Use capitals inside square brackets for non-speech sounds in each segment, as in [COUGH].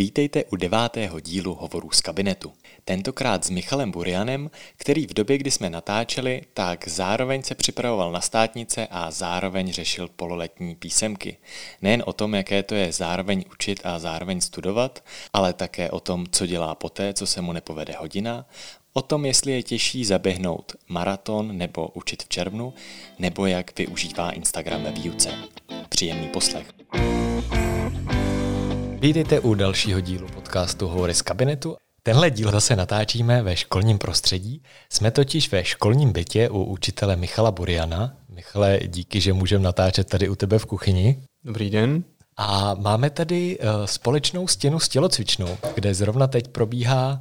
Vítejte u devátého dílu Hovorů z kabinetu. Tentokrát s Michalem Burianem, který v době, kdy jsme natáčeli, tak zároveň se připravoval na státnice a zároveň řešil pololetní písemky. Nejen o tom, jaké to je zároveň učit a zároveň studovat, ale také o tom, co dělá poté, co se mu nepovede hodina, o tom, jestli je těžší zaběhnout maraton nebo učit v červnu, nebo jak využívá Instagram ve výuce. Příjemný poslech. Vítejte u dalšího dílu podcastu Hovory z kabinetu. Tenhle díl zase natáčíme ve školním prostředí. Jsme totiž ve školním bytě u učitele Michala Buriana. Michale, díky, že můžeme natáčet tady u tebe v kuchyni. Dobrý den. A máme tady uh, společnou stěnu s tělocvičnou, kde zrovna teď probíhá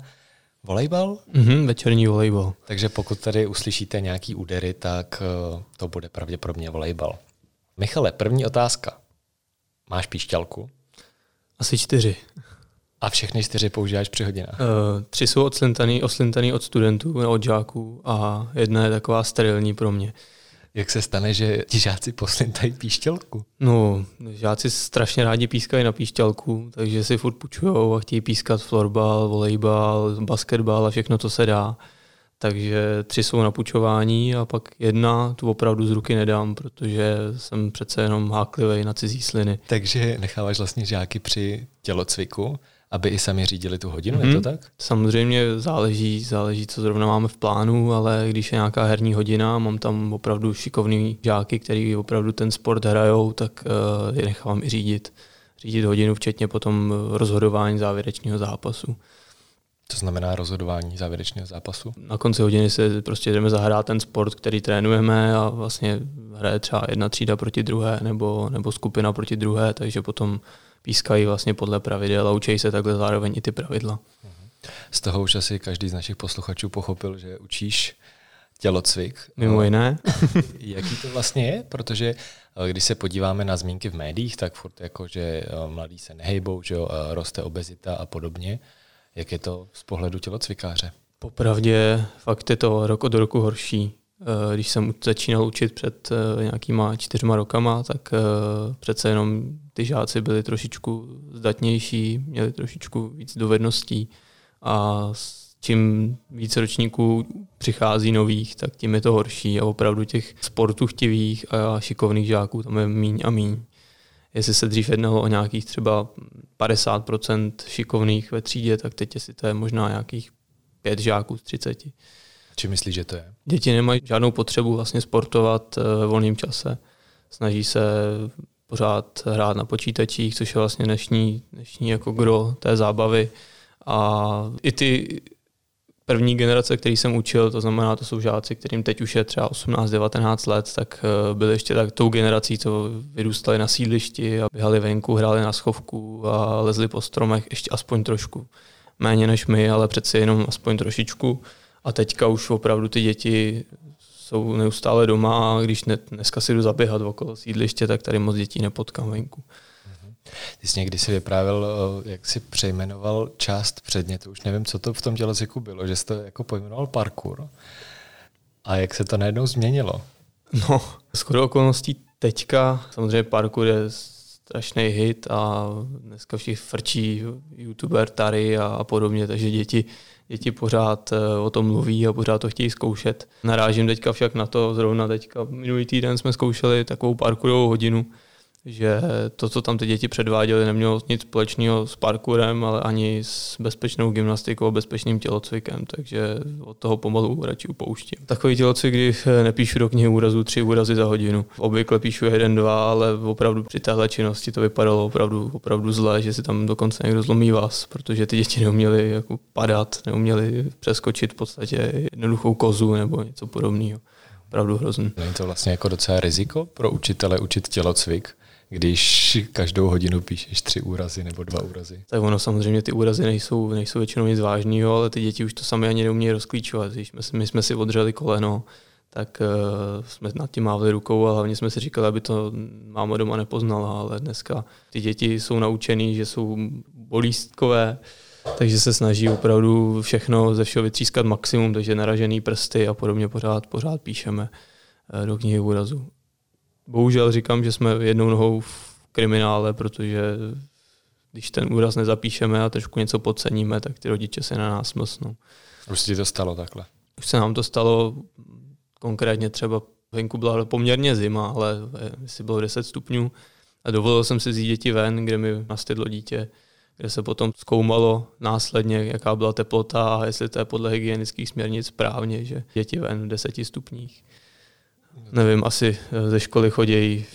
volejbal? Mhm, večerní volejbal. Takže pokud tady uslyšíte nějaký údery, tak uh, to bude pravděpodobně volejbal. Michale, první otázka. Máš píšťalku? Asi čtyři. A všechny čtyři používáš při hodinách? Uh, tři jsou odslintaný, oslintaný od studentů, od žáků a jedna je taková sterilní pro mě. Jak se stane, že ti žáci poslintají píšťalku? No, žáci strašně rádi pískají na píšťalku, takže si furt půjčujou a chtějí pískat florbal, volejbal, basketbal a všechno, co se dá. Takže tři jsou na půjčování a pak jedna tu opravdu z ruky nedám, protože jsem přece jenom háklivý na cizí sliny. Takže necháváš vlastně žáky při tělocviku, aby i sami řídili tu hodinu, mm-hmm. je to tak? Samozřejmě záleží, záleží, co zrovna máme v plánu, ale když je nějaká herní hodina, mám tam opravdu šikovný žáky, který opravdu ten sport hrajou, tak uh, je nechávám i řídit. Řídit hodinu, včetně potom rozhodování závěrečného zápasu. To znamená rozhodování závěrečného zápasu? Na konci hodiny se prostě jdeme zahrát ten sport, který trénujeme a vlastně hraje třeba jedna třída proti druhé nebo, nebo skupina proti druhé, takže potom pískají vlastně podle pravidel a učí se takhle zároveň i ty pravidla. Z toho už asi každý z našich posluchačů pochopil, že učíš tělocvik. Mimo jiné. [LAUGHS] Jaký to vlastně je? Protože eh, když se podíváme na zmínky v médiích, tak furt jako, že eh, mladí se nehejbou, že jo, roste obezita a podobně. Jak je to z pohledu tělocvikáře? Popravdě fakt je to rok od roku horší. Eh, když jsem začínal učit před eh, nějakýma čtyřma rokama, tak eh, přece jenom ty žáci byli trošičku zdatnější, měli trošičku víc dovedností a čím víc ročníků přichází nových, tak tím je to horší a opravdu těch sportu chtivých a šikovných žáků tam je míň a míň jestli se dřív jednalo o nějakých třeba 50% šikovných ve třídě, tak teď jestli to je možná nějakých pět žáků z 30. Či myslíš, že to je? Děti nemají žádnou potřebu vlastně sportovat eh, ve volném čase. Snaží se pořád hrát na počítačích, což je vlastně dnešní, dnešní jako gro té zábavy. A i ty první generace, který jsem učil, to znamená, to jsou žáci, kterým teď už je třeba 18-19 let, tak eh, byli ještě tak tou generací, co vyrůstali na sídlišti a běhali venku, hráli na schovku a lezli po stromech ještě aspoň trošku. Méně než my, ale přeci jenom aspoň trošičku. A teďka už opravdu ty děti jsou neustále doma a když ne, dneska si jdu zaběhat okolo sídliště, tak tady moc dětí nepotkám venku. Ty jsi někdy si vyprávěl, jak si přejmenoval část předmětu, už nevím, co to v tom tělocviku bylo, že jsi to jako pojmenoval parkour. A jak se to najednou změnilo? No, skoro okolností teďka, samozřejmě parkour je strašný hit a dneska všichni frčí youtuber Tary a, a podobně, takže děti, děti pořád e, o tom mluví a pořád to chtějí zkoušet. Narážím teďka však na to, zrovna teďka minulý týden jsme zkoušeli takovou parkourovou hodinu, že to, co tam ty děti předváděly, nemělo nic společného s parkourem, ale ani s bezpečnou gymnastikou a bezpečným tělocvikem, takže od toho pomalu radši upouštím. Takový tělocvik, kdy nepíšu do knihy úrazů tři úrazy za hodinu. Obvykle píšu jeden, dva, ale opravdu při téhle činnosti to vypadalo opravdu, opravdu zle, že si tam dokonce někdo zlomí vás, protože ty děti neuměly jako padat, neuměly přeskočit v podstatě jednoduchou kozu nebo něco podobného opravdu hrozný. Není to vlastně jako docela riziko pro učitele učit tělocvik? Když každou hodinu píšeš tři úrazy nebo dva úrazy. Tak ono samozřejmě ty úrazy nejsou, nejsou většinou nic vážného, ale ty děti už to sami ani neumějí rozklíčovat. Když my, my jsme si odřeli koleno, tak uh, jsme nad tím mávli rukou a hlavně jsme si říkali, aby to máma doma nepoznala, ale dneska ty děti jsou naučený, že jsou bolístkové, takže se snaží opravdu všechno ze všeho vytřískat maximum, takže naražený prsty a podobně pořád, pořád píšeme uh, do knihy úrazu bohužel říkám, že jsme jednou nohou v kriminále, protože když ten úraz nezapíšeme a trošku něco podceníme, tak ty rodiče se na nás mlsnou. Už se ti to stalo takhle? Už se nám to stalo konkrétně třeba venku byla poměrně zima, ale jestli bylo 10 stupňů a dovolil jsem si vzít děti ven, kde mi nastydlo dítě, kde se potom zkoumalo následně, jaká byla teplota a jestli to je podle hygienických směrnic správně, že děti ven v 10 stupních. Nevím, asi ze školy chodí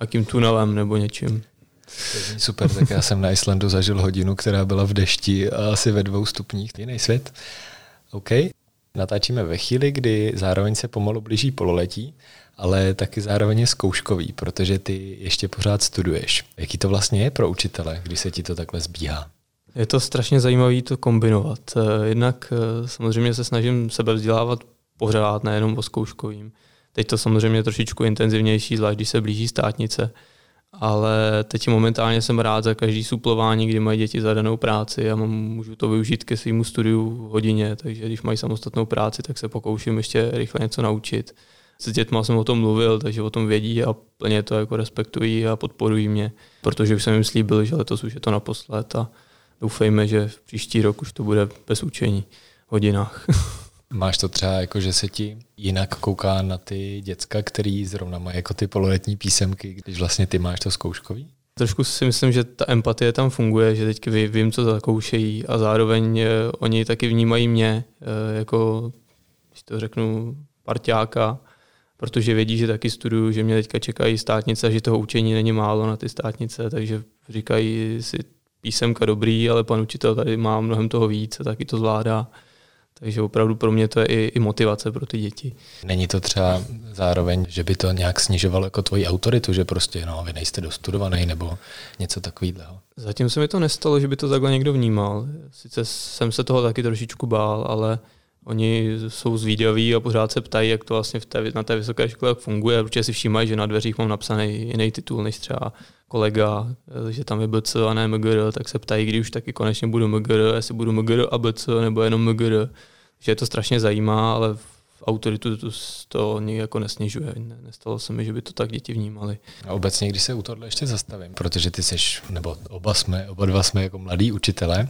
jakým tunelem nebo něčím. Super, tak já jsem na Islandu zažil hodinu, která byla v dešti a asi ve dvou stupních. Jiný svět. OK. Natáčíme ve chvíli, kdy zároveň se pomalu blíží pololetí, ale taky zároveň je zkouškový, protože ty ještě pořád studuješ. Jaký to vlastně je pro učitele, když se ti to takhle zbíhá? Je to strašně zajímavé to kombinovat. Eh, jednak eh, samozřejmě se snažím sebe vzdělávat pořád, nejenom o zkouškovým. Teď to samozřejmě trošičku intenzivnější, zvlášť když se blíží státnice ale teď momentálně jsem rád za každý suplování, kdy mají děti zadanou práci a můžu to využít ke svému studiu v hodině, takže když mají samostatnou práci, tak se pokouším ještě rychle něco naučit. S dětmi jsem o tom mluvil, takže o tom vědí a plně to jako respektují a podporují mě, protože už jsem jim slíbil, že letos už je to naposled a doufejme, že v příští rok už to bude bez učení v hodinách. [LAUGHS] Máš to třeba jako, že se ti jinak kouká na ty děcka, který zrovna mají jako ty pololetní písemky, když vlastně ty máš to zkouškový? Trošku si myslím, že ta empatie tam funguje, že teď vím, co zakoušejí a zároveň eh, oni taky vnímají mě eh, jako, když to řeknu, parťáka, protože vědí, že taky studuju, že mě teďka čekají státnice a že toho učení není málo na ty státnice, takže říkají si písemka dobrý, ale pan učitel tady má mnohem toho víc a taky to zvládá. Takže opravdu pro mě to je i, i motivace pro ty děti. Není to třeba zároveň, že by to nějak snižovalo jako tvoji autoritu, že prostě no, vy nejste dostudovaný nebo něco takového? Zatím se mi to nestalo, že by to takhle někdo vnímal. Sice jsem se toho taky trošičku bál, ale Oni jsou zvídaví a pořád se ptají, jak to vlastně v té, na té vysoké škole funguje, protože si všímají, že na dveřích mám napsaný jiný titul než třeba kolega, že tam je BC a ne MGR, tak se ptají, kdy už taky konečně budu MGR, jestli budu MGR a BC nebo jenom MGR. Že je to strašně zajímá, ale v autoritu to, to jako nesnižuje. Nestalo se mi, že by to tak děti vnímali. A obecně, když se u tohle ještě zastavím, protože ty seš, nebo oba jsme, oba dva jsme jako mladí učitelé,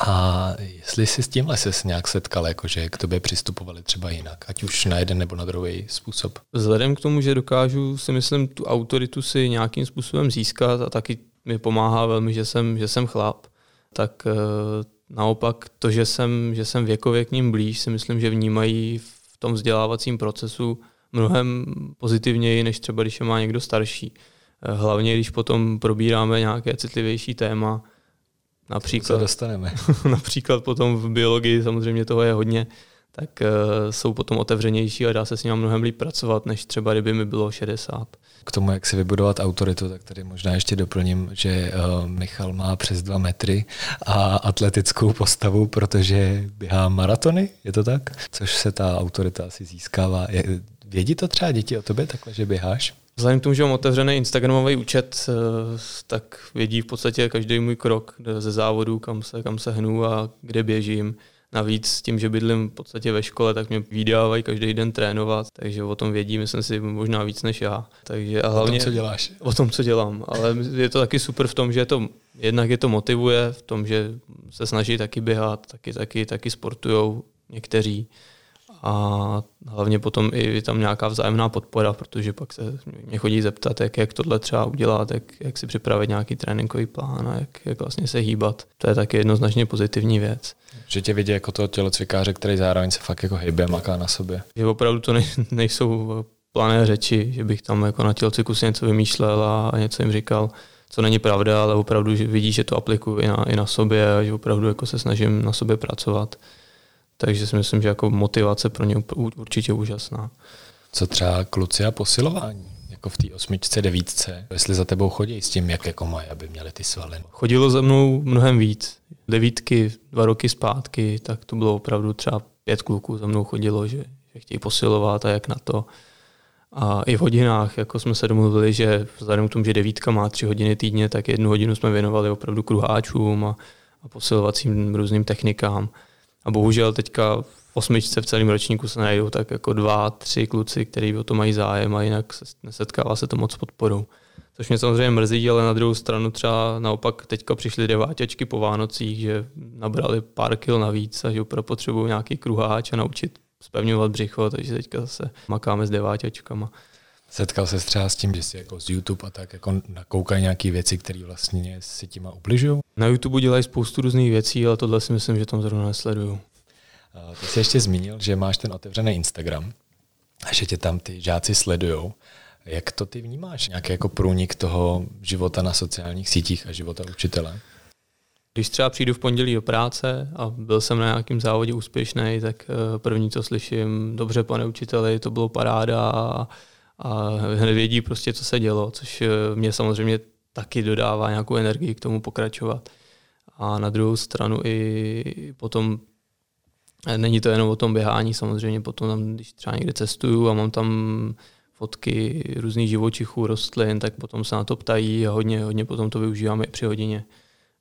a jestli jsi s tímhle se nějak setkal, jakože k tobě přistupovali třeba jinak, ať už na jeden nebo na druhý způsob? Vzhledem k tomu, že dokážu si myslím tu autoritu si nějakým způsobem získat a taky mi pomáhá velmi, že jsem, že jsem chlap, tak e, naopak to, že jsem, že jsem věkově k ním blíž, si myslím, že vnímají v tom vzdělávacím procesu mnohem pozitivněji, než třeba když je má někdo starší. E, hlavně, když potom probíráme nějaké citlivější téma, Například, se dostaneme. [LAUGHS] například potom v biologii samozřejmě toho je hodně, tak uh, jsou potom otevřenější a dá se s nimi mnohem líp pracovat, než třeba kdyby mi bylo 60. K tomu, jak si vybudovat autoritu, tak tady možná ještě doplním, že uh, Michal má přes dva metry a atletickou postavu, protože běhá maratony, je to tak? Což se ta autorita asi získává. Vědí to třeba děti o tobě takhle, že běháš? Vzhledem k tomu, že mám otevřený Instagramový účet, eh, tak vědí v podstatě každý můj krok ze závodu, kam se, kam se hnu a kde běžím. Navíc tím, že bydlím v podstatě ve škole, tak mě vydávají každý den trénovat, takže o tom vědí, myslím si, možná víc než já. Takže a hlavně, o tom, co děláš. O tom, co dělám. Ale je to taky super v tom, že je to, jednak je to motivuje, v tom, že se snaží taky běhat, taky, taky, taky sportujou někteří a hlavně potom i tam nějaká vzájemná podpora, protože pak se mě chodí zeptat, jak, jak tohle třeba udělat, jak, jak si připravit nějaký tréninkový plán a jak, jak vlastně se hýbat. To je taky jednoznačně pozitivní věc. Že tě vidí jako toho tělocvikáře, který zároveň se fakt jako hýbe, maká na sobě. Že opravdu to nejsou plané řeči, že bych tam jako na tělocviku si něco vymýšlel a, a něco jim říkal, co není pravda, ale opravdu že vidí, že to aplikuju i na, i na sobě a že opravdu jako se snažím na sobě pracovat. Takže si myslím, že jako motivace pro ně určitě úžasná. Co třeba kluci a posilování? Jako v té osmičce, devítce, jestli za tebou chodí s tím, jak jako mají, aby měli ty svaly. Chodilo za mnou mnohem víc. Devítky, dva roky zpátky, tak to bylo opravdu třeba pět kluků za mnou chodilo, že, že chtějí posilovat a jak na to. A i v hodinách, jako jsme se domluvili, že vzhledem k tomu, že devítka má tři hodiny týdně, tak jednu hodinu jsme věnovali opravdu kruháčům a, a posilovacím různým technikám. A bohužel teďka v osmičce v celém ročníku se najdou tak jako dva, tři kluci, kteří o to mají zájem a jinak se nesetkává se to moc podporou. Což mě samozřejmě mrzí, ale na druhou stranu třeba naopak teďka přišly deváťačky po Vánocích, že nabrali pár kil navíc a že opravdu potřebují nějaký kruháč a naučit spevňovat břicho, takže teďka zase makáme s deváťačkama. Setkal se třeba s tím, že si jako z YouTube a tak jako nakoukají nějaké věci, které vlastně si těma ubližují? Na YouTube dělají spoustu různých věcí, ale tohle si myslím, že tam zrovna nesleduju. Ty jsi ještě zmínil, že máš ten otevřený Instagram a že tě tam ty žáci sledujou. Jak to ty vnímáš? Nějaký jako průnik toho života na sociálních sítích a života učitele? Když třeba přijdu v pondělí do práce a byl jsem na nějakém závodě úspěšný, tak eh, první, co slyším, dobře, pane učiteli, to bylo paráda a, a hned vědí prostě, co se dělo, což eh, mě samozřejmě taky dodává nějakou energii k tomu pokračovat. A na druhou stranu i potom eh, není to jenom o tom běhání, samozřejmě potom tam, když třeba někde cestuju a mám tam fotky různých živočichů, rostlin, tak potom se na to ptají a hodně, hodně potom to využíváme i při hodině,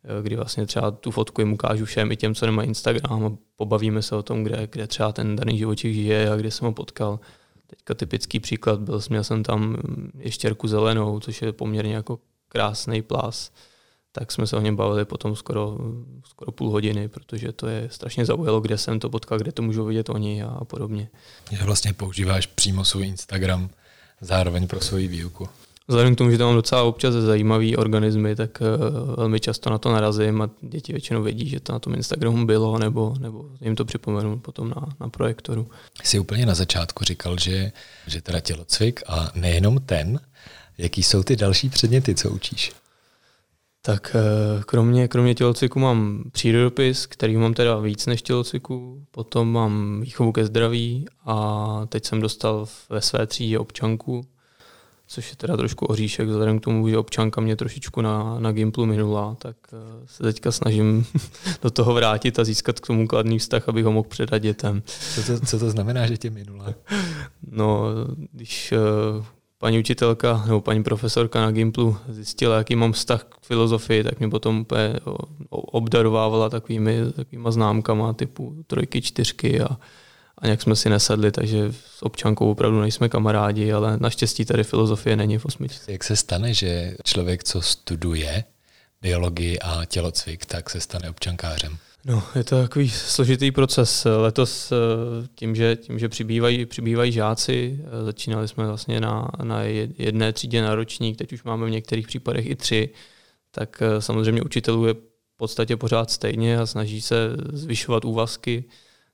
eh, kdy vlastně třeba tu fotku jim ukážu všem, i těm, co nemají Instagram a pobavíme se o tom, kde, kde třeba ten daný živočich žije a kde jsem ho potkal. Teďka typický příklad byl, měl jsem tam ještěrku zelenou, což je poměrně jako krásný plas, tak jsme se o něm bavili potom skoro, skoro půl hodiny, protože to je strašně zaujalo, kde jsem to potkal, kde to můžou vidět oni a podobně. Že vlastně používáš přímo svůj Instagram zároveň pro svoji výuku. Vzhledem k tomu, že tam mám docela občas zajímavý organismy, tak uh, velmi často na to narazím a děti většinou vědí, že to na tom Instagramu bylo, nebo, nebo jim to připomenu potom na, na projektoru. Jsi úplně na začátku říkal, že, že teda tělocvik a nejenom ten, jaký jsou ty další předměty, co učíš? Tak uh, kromě, kromě tělocviku mám přírodopis, který mám teda víc než tělocviku, potom mám výchovu ke zdraví a teď jsem dostal ve své třídě občanku, což je teda trošku oříšek, vzhledem k tomu, že občanka mě trošičku na, na Gimplu minula, tak uh, se teďka snažím [LAUGHS] do toho vrátit a získat k tomu kladný vztah, abych ho mohl předat dětem. Co to, co to znamená, že tě minula? No, když uh, paní učitelka nebo paní profesorka na Gimplu zjistila, jaký mám vztah k filozofii, tak mě potom úplně obdarovávala takovými, takovýma známkama typu trojky, čtyřky a a nějak jsme si nesedli, takže s občankou opravdu nejsme kamarádi, ale naštěstí tady filozofie není v osmičce. Jak se stane, že člověk, co studuje biologii a tělocvik, tak se stane občankářem? No, je to takový složitý proces. Letos eh, tím, že, tím, že přibývají, přibývají žáci, eh, začínali jsme vlastně na, na jedné třídě na ročník, teď už máme v některých případech i tři, tak eh, samozřejmě učitelů je v podstatě pořád stejně a snaží se zvyšovat úvazky,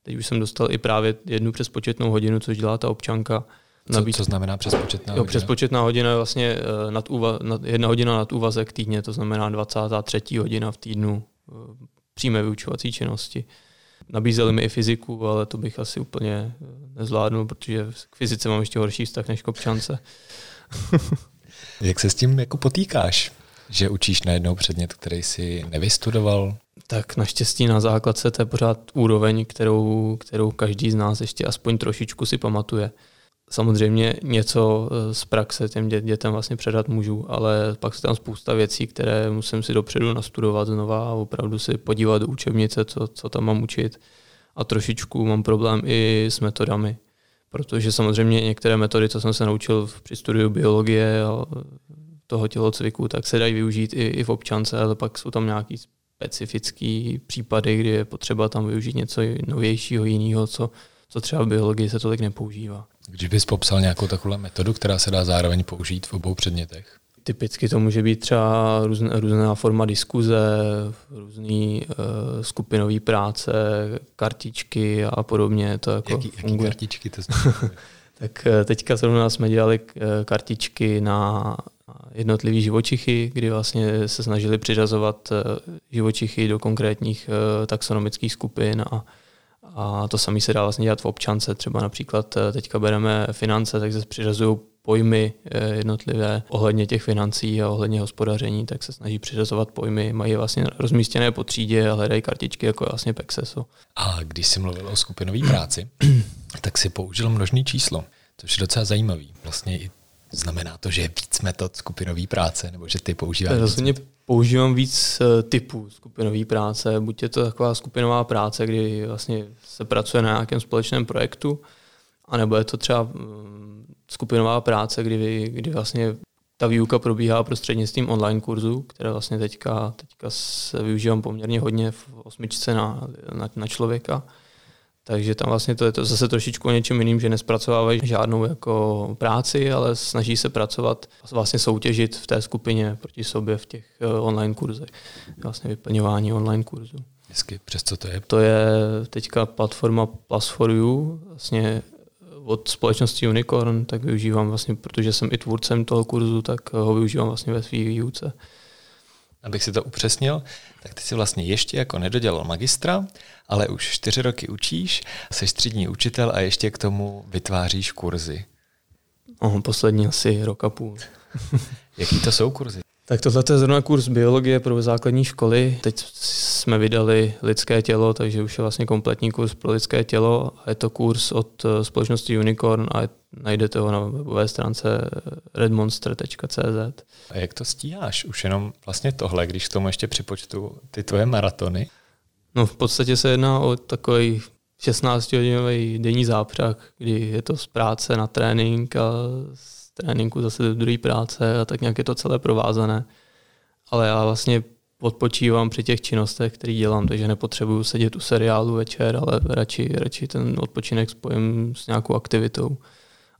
Teď už jsem dostal i právě jednu přespočetnou hodinu, což dělá ta občanka. Co, co znamená přespočetná hodina? Jo, přespočetná hodina je vlastně eh, nad úva, nad, jedna hodina nad úvazek týdně, to znamená 23. hodina v týdnu eh, přímé vyučovací činnosti. Nabízeli mi i fyziku, ale to bych asi úplně eh, nezvládnul, protože k fyzice mám ještě horší vztah než k občance. [LAUGHS] Jak se s tím jako potýkáš? Že učíš na jednou předmět, který si nevystudoval? Tak naštěstí na základce to je pořád úroveň, kterou, kterou každý z nás ještě aspoň trošičku si pamatuje. Samozřejmě něco eh, z praxe těm dětem vlastně předat můžu, ale pak se tam spousta věcí, které musím si dopředu nastudovat znova a opravdu si podívat do učebnice, co, co tam mám učit. A trošičku mám problém i s metodami, protože samozřejmě některé metody, co jsem se naučil při studiu biologie a toho tělocviku, tak se dají využít i, i v občance, ale pak jsou tam nějaký specifický případy, kdy je potřeba tam využít něco novějšího, jiného, co, co třeba v biologii se tolik nepoužívá. Když bys popsal nějakou takovou metodu, která se dá zároveň použít v obou předmětech? Typicky to může být třeba různá, různá forma diskuze, různý uh, skupinový práce, kartičky a podobně. To jako jaký, jaký kartičky to [LAUGHS] tak eh, teďka zrovna jsme dělali eh, kartičky na jednotlivý živočichy, kdy vlastně se snažili přiřazovat eh, živočichy do konkrétních eh, taxonomických skupin a, a to samé se dá vlastně dělat v občance. Třeba například eh, teďka bereme finance, tak se přiřazují pojmy jednotlivé ohledně těch financí a ohledně hospodaření, tak se snaží přiřazovat pojmy, mají vlastně rozmístěné po třídě a hledají kartičky jako vlastně Pexeso. A když jsi mluvil o skupinové práci, [CLEARS THROAT] tak si použil množný číslo, což je docela zajímavý. Vlastně i Znamená to, že je víc metod skupinové práce, nebo že ty používáš? Rozhodně používám víc eh, typů skupinové práce. Buď je to taková skupinová práce, kdy vlastně se pracuje na nějakém společném projektu, anebo je to třeba mm, skupinová práce, kdy, kdy vlastně ta výuka probíhá prostřednictvím online kurzu, které vlastně teďka, teďka se využívám poměrně hodně v osmičce na, na, na člověka. Takže tam vlastně to je to zase trošičku o něčem jiným, že nespracovávají žádnou jako práci, ale snaží se pracovat, vlastně soutěžit v té skupině proti sobě v těch eh, online kurzech. Vlastně vyplňování online kurzů. Hezky, přes co to je? To je teďka platforma Plus for You, vlastně od společnosti Unicorn, tak využívám vlastně, protože jsem i tvůrcem toho kurzu, tak ho využívám vlastně ve své výuce. Abych si to upřesnil, tak ty si vlastně ještě jako nedodělal magistra, ale už čtyři roky učíš, jsi střední učitel a ještě k tomu vytváříš kurzy. Oh, poslední asi rok a půl. [LAUGHS] Jaký to jsou kurzy? Tak tohle je zrovna kurz biologie pro základní školy. Teď jsme vydali lidské tělo, takže už je vlastně kompletní kurz pro lidské tělo. Je to kurz od eh, společnosti Unicorn a najdete ho na webové stránce redmonster.cz. A jak to stíháš? Už jenom vlastně tohle, když k tomu ještě připočtu ty tvoje maratony? No v podstatě se jedná o takový 16-hodinový denní zápřah, kdy je to z práce na trénink a z tréninku zase do druhé práce a tak nějak je to celé provázané. Ale já vlastně odpočívám při těch činnostech, které dělám, takže nepotřebuju sedět u seriálu večer, ale radši, radši ten odpočinek spojím s nějakou aktivitou.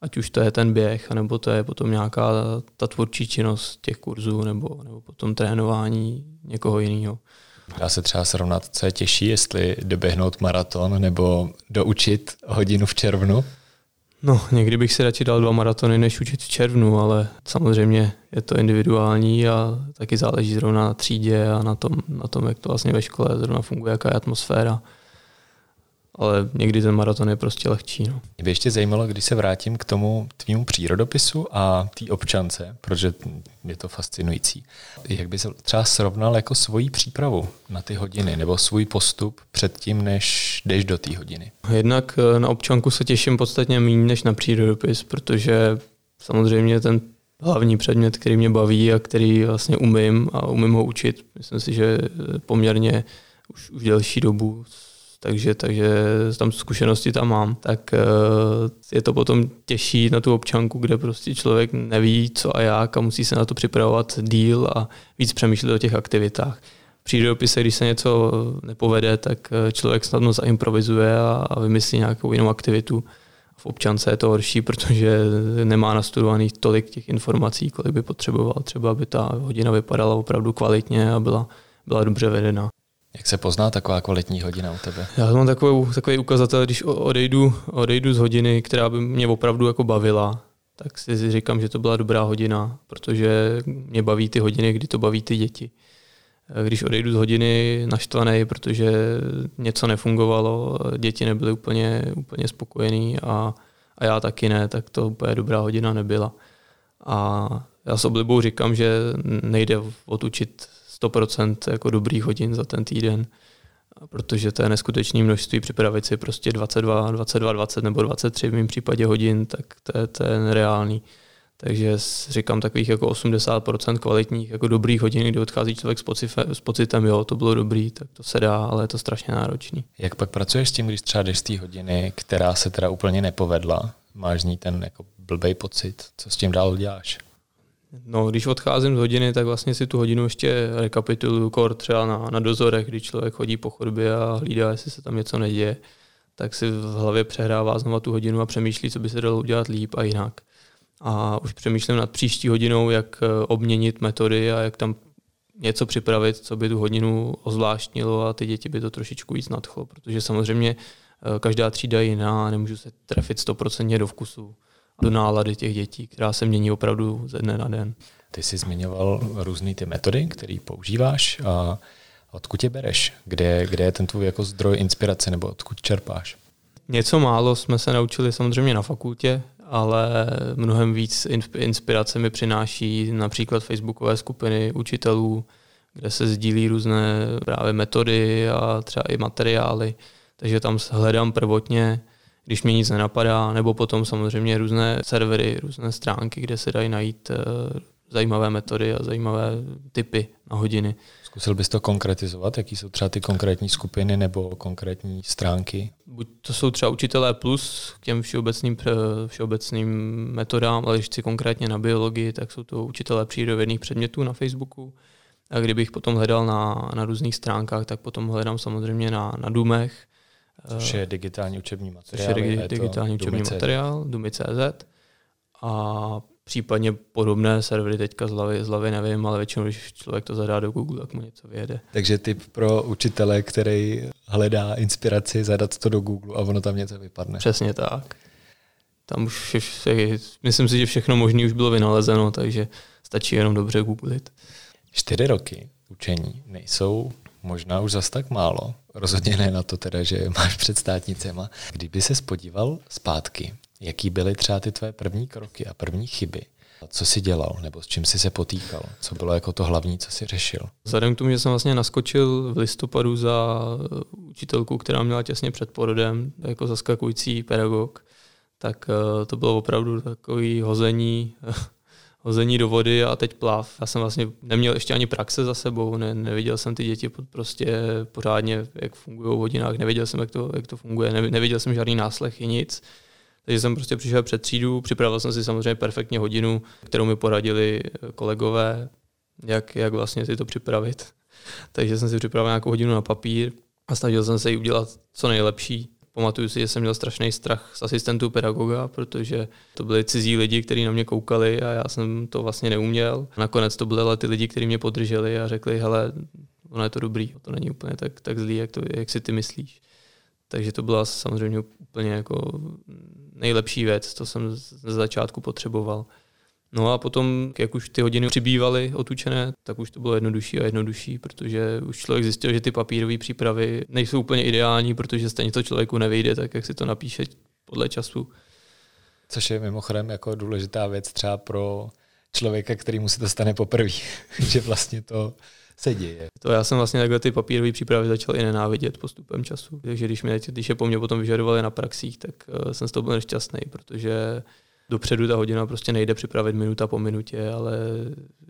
Ať už to je ten běh, nebo to je potom nějaká ta tvůrčí činnost těch kurzů, nebo, nebo potom trénování někoho jiného. Dá se třeba srovnat, co je těžší, jestli doběhnout maraton nebo doučit hodinu v červnu? No, někdy bych si radši dal dva maratony, než učit v červnu, ale samozřejmě je to individuální a taky záleží zrovna na třídě a na tom, na tom jak to vlastně ve škole zrovna funguje, jaká je atmosféra ale někdy ten maraton je prostě lehčí. No. Mě by ještě zajímalo, když se vrátím k tomu tvýmu přírodopisu a té občance, protože je to fascinující. Jak by se třeba srovnal jako svoji přípravu na ty hodiny nebo svůj postup před tím, než jdeš do té hodiny? Jednak eh, na občanku se těším podstatně méně než na přírodopis, protože samozřejmě ten hlavní předmět, který mě baví a který vlastně umím a umím ho učit, myslím si, že poměrně už, už delší dobu takže, takže tam zkušenosti tam mám, tak eh, je to potom těžší na tu občanku, kde prostě člověk neví, co a jak a musí se na to připravovat díl a víc přemýšlet o těch aktivitách. V přírodopise, když se něco nepovede, tak eh, člověk snadno zaimprovizuje a vymyslí nějakou jinou aktivitu. V občance je to horší, protože nemá nastudovaných tolik těch informací, kolik by potřeboval. Třeba aby ta hodina vypadala opravdu kvalitně a byla, byla dobře vedená. Jak se pozná taková kvalitní hodina u tebe? Já mám takový, takový ukazatel, když odejdu, odejdu z hodiny, která by mě opravdu jako bavila, tak si říkám, že to byla dobrá hodina, protože mě baví ty hodiny, kdy to baví ty děti. Když odejdu z hodiny naštvaný, protože něco nefungovalo, děti nebyly úplně, úplně spokojený a, a já taky ne, tak to úplně dobrá hodina nebyla. A já s oblibou říkám, že nejde odučit 100% jako dobrých hodin za ten týden, protože to je neskutečné množství, připravit si prostě 22, 22, 20 nebo 23 v mém případě hodin, tak to je, to je. Takže říkám takových jako 80% kvalitních, jako dobrých hodin, kdy odchází člověk s pocitem, jo, to bylo dobrý, tak to se dá, ale je to strašně náročný. Jak pak pracuješ s tím, když třeba jdeš z té hodiny, která se teda úplně nepovedla, máš z ní ten jako blbej pocit, co s tím dál děláš? No, když odcházím z hodiny, tak vlastně si tu hodinu ještě rekapituluju kor třeba na, na dozorech, kdy člověk chodí po chodbě a hlídá, jestli se tam něco neděje, tak si v hlavě přehrává znova tu hodinu a přemýšlí, co by se dalo udělat líp a jinak. A už přemýšlím nad příští hodinou, jak eh, obměnit metody a jak tam něco připravit, co by tu hodinu ozvláštnilo a ty děti by to trošičku víc nadchlo, protože samozřejmě eh, každá třída je jiná a nemůžu se trefit stoprocentně do vkusu do nálady těch dětí, která se mění opravdu ze dne na den. Ty jsi zmiňoval různé ty metody, které používáš a odkud je bereš? Kde, kde je ten tvůj jako zdroj inspirace nebo odkud čerpáš? Něco málo jsme se naučili samozřejmě na fakultě, ale mnohem víc inspirace mi přináší například facebookové skupiny učitelů, kde se sdílí různé právě metody a třeba i materiály. Takže tam hledám prvotně když mě nic nenapadá, nebo potom samozřejmě různé servery, různé stránky, kde se dají najít eh, zajímavé metody a zajímavé typy na hodiny. Zkusil bys to konkretizovat? Jaký jsou třeba ty konkrétní skupiny nebo konkrétní stránky? Buď to jsou třeba učitelé plus k těm všeobecným, všeobecným metodám, ale když chci konkrétně na biologii, tak jsou to učitelé přírodovědných předmětů na Facebooku. A kdybych potom hledal na, na různých stránkách, tak potom hledám samozřejmě na, na Dumech. Což je digitální učební materiál. Což je digi- digitální učební Dumy materiál, Dumy.cz. A případně podobné servery teďka z hlavy, z hlavy nevím, ale většinou, když člověk to zadá do Google, tak mu něco vyjede. Takže tip pro učitele, který hledá inspiraci, zadat to do Google a ono tam něco vypadne. Přesně tak. Tam už, je, myslím si, že všechno možné už bylo vynalezeno, takže stačí jenom dobře googlit. Čtyři roky učení nejsou možná už zas tak málo. Rozhodně ne na to teda, že máš před státnicema. Kdyby se spodíval zpátky, jaký byly třeba ty tvoje první kroky a první chyby, co jsi dělal, nebo s čím jsi se potýkal? Co bylo jako to hlavní, co jsi řešil? Vzhledem k tomu, že jsem vlastně naskočil v listopadu za učitelku, která měla těsně před porodem, jako zaskakující pedagog, tak eh, to bylo opravdu takový hození hození do vody a teď plav. Já jsem vlastně neměl ještě ani praxe za sebou, ne, neviděl jsem ty děti prostě pořádně, jak fungují v hodinách, nevěděl jsem, jak to, jak to funguje, ne, neviděl jsem žádný náslechy, nic. Takže jsem prostě přišel před třídu, připravil jsem si samozřejmě perfektně hodinu, kterou mi poradili kolegové, jak, jak vlastně si to připravit. [LAUGHS] Takže jsem si připravil nějakou hodinu na papír a snažil jsem se ji udělat co nejlepší. Pamatuju si, že jsem měl strašný strach z asistentů pedagoga, protože to byli cizí lidi, kteří na mě koukali a já jsem to vlastně neuměl. Nakonec to byly ale ty lidi, kteří mě podrželi a řekli, hele, ono je to dobrý, to není úplně tak, tak zlý, jak, to, jak si ty myslíš. Takže to byla samozřejmě úplně jako nejlepší věc, to jsem z začátku potřeboval. No a potom, jak už ty hodiny přibývaly otučené, tak už to bylo jednodušší a jednodušší, protože už člověk zjistil, že ty papírové přípravy nejsou úplně ideální, protože stejně to člověku nevyjde, tak jak si to napíše podle času. Což je mimochodem jako důležitá věc třeba pro člověka, který mu se to stane poprvé, [LAUGHS] že vlastně to se děje. To já jsem vlastně takhle ty papírové přípravy začal i nenávidět postupem času. Takže když, mě, když je po mně potom vyžadovali na praxích, tak eh, jsem z toho byl nešťastný, protože dopředu ta hodina prostě nejde připravit minuta po minutě, ale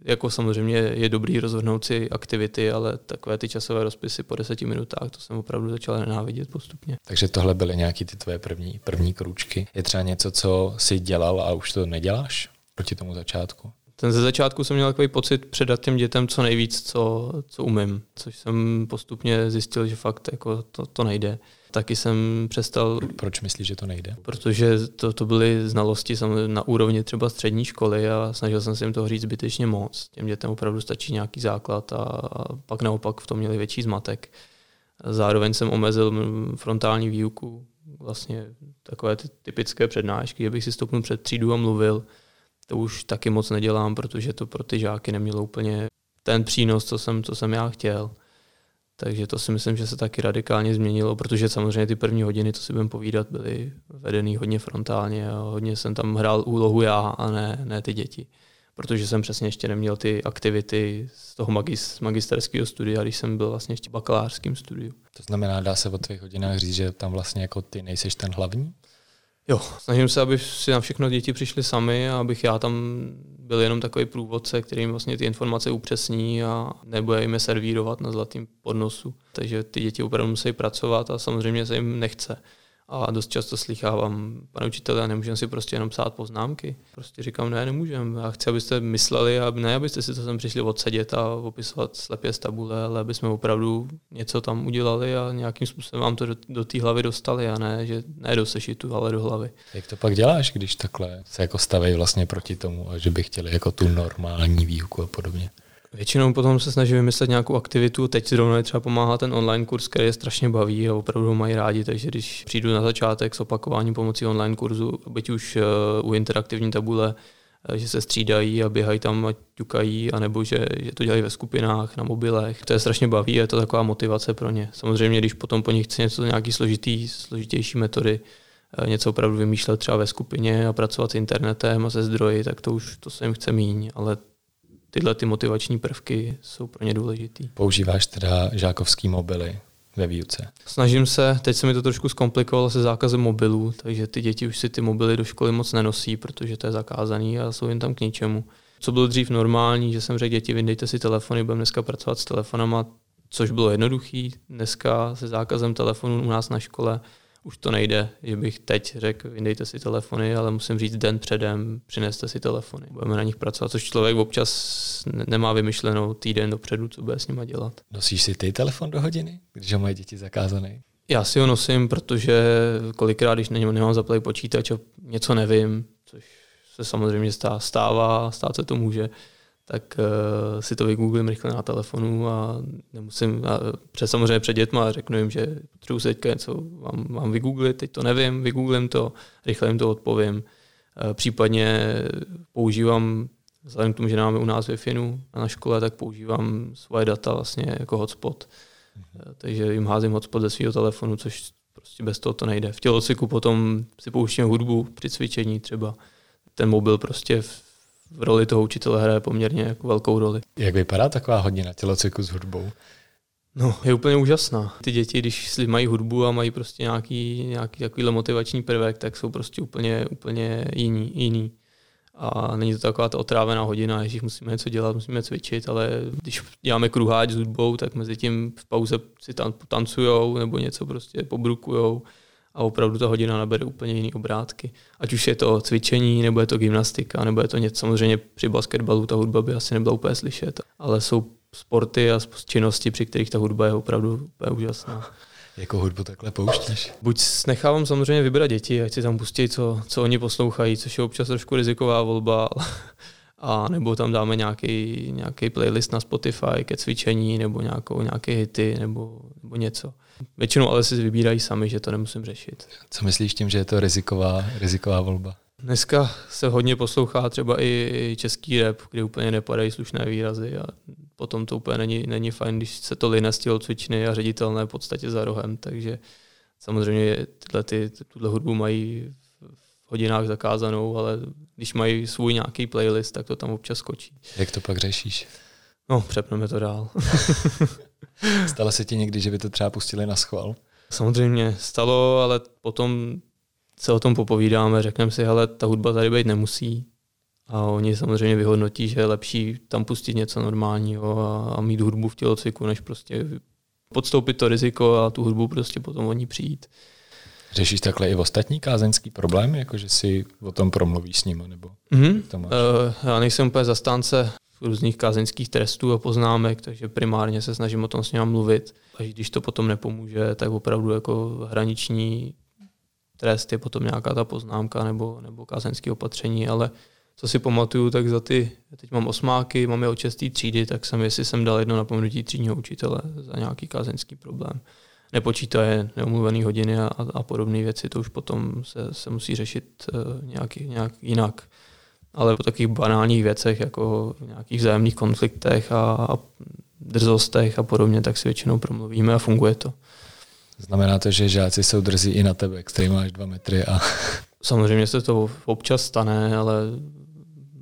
jako samozřejmě je dobrý rozhodnout si aktivity, ale takové ty časové rozpisy po deseti minutách, to jsem opravdu začal nenávidět postupně. Takže tohle byly nějaký ty tvoje první, první krůčky. Je třeba něco, co jsi dělal a už to neděláš proti tomu začátku? Ten ze začátku jsem měl takový pocit předat těm dětem co nejvíc, co, co umím, což jsem postupně zjistil, že fakt jako to, to nejde taky jsem přestal. Proč myslíš, že to nejde? Protože to, to byly znalosti na úrovni třeba střední školy a snažil jsem se jim to říct zbytečně moc. Těm dětem opravdu stačí nějaký základ a, a pak naopak v tom měli větší zmatek. Zároveň jsem omezil frontální výuku, vlastně takové ty typické přednášky, že bych si stopnul před třídu a mluvil. To už taky moc nedělám, protože to pro ty žáky nemělo úplně ten přínos, co jsem, co jsem já chtěl. Takže to si myslím, že se taky radikálně změnilo, protože samozřejmě ty první hodiny, co si budeme povídat, byly vedený hodně frontálně a hodně jsem tam hrál úlohu já a ne, ne ty děti. Protože jsem přesně ještě neměl ty aktivity z toho magis, magisterského studia, když jsem byl vlastně ještě v bakalářském studiu. To znamená, dá se o tvých hodinách říct, že tam vlastně jako ty nejseš ten hlavní? Jo, snažím se, aby si na všechno děti přišli sami a abych já tam byl jenom takový průvodce, který jim vlastně ty informace upřesní a nebude jim je servírovat na zlatým podnosu. Takže ty děti opravdu musí pracovat a samozřejmě se jim nechce. A dost často slychávám, pane učitele, nemůžeme si prostě jenom psát poznámky. Prostě říkám, ne, nemůžeme. Já chci, abyste mysleli, a ne, abyste si to sem přišli odsedět a opisovat slepě z tabule, ale aby jsme opravdu něco tam udělali a nějakým způsobem vám to do, do té hlavy dostali a ne, že ne do sešitu, ale do hlavy. Jak to pak děláš, když takhle se jako staví vlastně proti tomu a že by chtěli jako tu normální výuku a podobně? Většinou potom se snaží vymyslet nějakou aktivitu. Teď zrovna třeba pomáhá ten online kurz, který je strašně baví a opravdu ho mají rádi, takže když přijdu na začátek s opakováním pomocí online kurzu, byť už eh, u interaktivní tabule, eh, že se střídají a běhají tam a ťukají, anebo že, že to dělají ve skupinách, na mobilech. To je strašně baví, je to taková motivace pro ně. Samozřejmě, když potom po nich chce něco, nějaký složitý, složitější metody, eh, něco opravdu vymýšlet třeba ve skupině a pracovat s internetem a se zdroji, tak to už to se jim chce míň, ale tyhle ty motivační prvky jsou pro ně důležitý. Používáš teda žákovský mobily ve výuce? Snažím se, teď se mi to trošku zkomplikovalo se zákazem mobilů, takže ty děti už si ty mobily do školy moc nenosí, protože to je zakázaný a jsou jen tam k ničemu. Co bylo dřív normální, že jsem řekl, děti, vyndejte si telefony, budeme dneska pracovat s telefonama, což bylo jednoduchý. Dneska se zákazem telefonu u nás na škole už to nejde, že bych teď řekl, vyndejte si telefony, ale musím říct den předem, přineste si telefony. Budeme na nich pracovat, což člověk občas nemá vymyšlenou týden dopředu, co bude s nima dělat. Nosíš si ty telefon do hodiny, když ho mají děti zakázaný? Já si ho nosím, protože kolikrát, když na něm nemám zaplý počítač a něco nevím, což se samozřejmě stává, stát se to může, tak uh, si to vygooglím rychle na telefonu a nemusím, a před samozřejmě před dětma řeknu jim, že potřebuji se teďka něco vám, vám vygooglit, teď to nevím, vygooglím to, rychle jim to odpovím. Uh, případně používám, vzhledem k tomu, že máme u nás wi na škole, tak používám svoje data vlastně jako hotspot. Uh, takže jim házím hotspot ze svého telefonu, což prostě bez toho to nejde. V tělocviku potom si pouštím hudbu při cvičení třeba. Ten mobil prostě v v roli toho učitele hraje poměrně jako velkou roli. Jak vypadá taková hodina tělocviku s hudbou? No, je úplně úžasná. Ty děti, když si mají hudbu a mají prostě nějaký, nějaký takovýhle motivační prvek, tak jsou prostě úplně, úplně jiný, jiný. A není to taková ta otrávená hodina, že musíme něco dělat, musíme cvičit, ale když děláme kruháč s hudbou, tak mezi tím v pauze si tam tancujou nebo něco prostě pobrukujou a opravdu ta hodina nabere úplně jiný obrátky. Ať už je to cvičení, nebo je to gymnastika, nebo je to něco, samozřejmě při basketbalu ta hudba by asi nebyla úplně slyšet, ale jsou sporty a činnosti, při kterých ta hudba je opravdu úplně úžasná. [LAUGHS] Jakou hudbu takhle pouštíš? Buď nechávám samozřejmě vybrat děti, ať si tam pustí, co, co oni poslouchají, což je občas trošku riziková volba, a nebo tam dáme nějaký, nějaký playlist na Spotify ke cvičení, nebo nějakou, nějaké hity, nebo, nebo něco. Většinou ale si vybírají sami, že to nemusím řešit. Co myslíš tím, že je to riziková, riziková volba? Dneska se hodně poslouchá třeba i český rap, kde úplně nepadají slušné výrazy a potom to úplně není, není fajn, když se to line z cvičny a ředitelné v podstatě za rohem, takže samozřejmě tyhle, ty, tuhle hudbu mají hodinách zakázanou, ale když mají svůj nějaký playlist, tak to tam občas skočí. Jak to pak řešíš? No, přepneme to dál. [LAUGHS] Stalo se ti někdy, že by to třeba pustili na schvál? Samozřejmě stalo, ale potom se o tom popovídáme, řekneme si, hele, ta hudba tady být nemusí. A oni samozřejmě vyhodnotí, že je lepší tam pustit něco normálního a, a mít hudbu v tělocviku, než prostě podstoupit to riziko a tu hudbu prostě potom oni přijít. Řešíš takhle i v ostatní kázeňský problém, jako že si o tom promluvíš s nimi? Nebo mm-hmm. to máš? Uh, já nejsem úplně zastánce různých kázeňských trestů a poznámek, takže primárně se snažím o tom s nimi mluvit. A když to potom nepomůže, tak opravdu jako hraniční trest je potom nějaká ta poznámka nebo, nebo kázeňské opatření, ale co si pamatuju, tak za ty, teď mám osmáky, mám je od třídy, tak jsem, jestli jsem dal jedno napomenutí třídního učitele za nějaký kázeňský problém. Nepočítaje neumluvené hodiny a, a podobné věci, to už potom se, se musí řešit uh, nějak, nějak jinak ale po takových banálních věcech, jako nějakých vzájemných konfliktech a, a drzostech a podobně, tak si většinou promluvíme a funguje to. Znamená to, že žáci jsou drzí i na tebe, který máš dva metry a... Samozřejmě se to občas stane, ale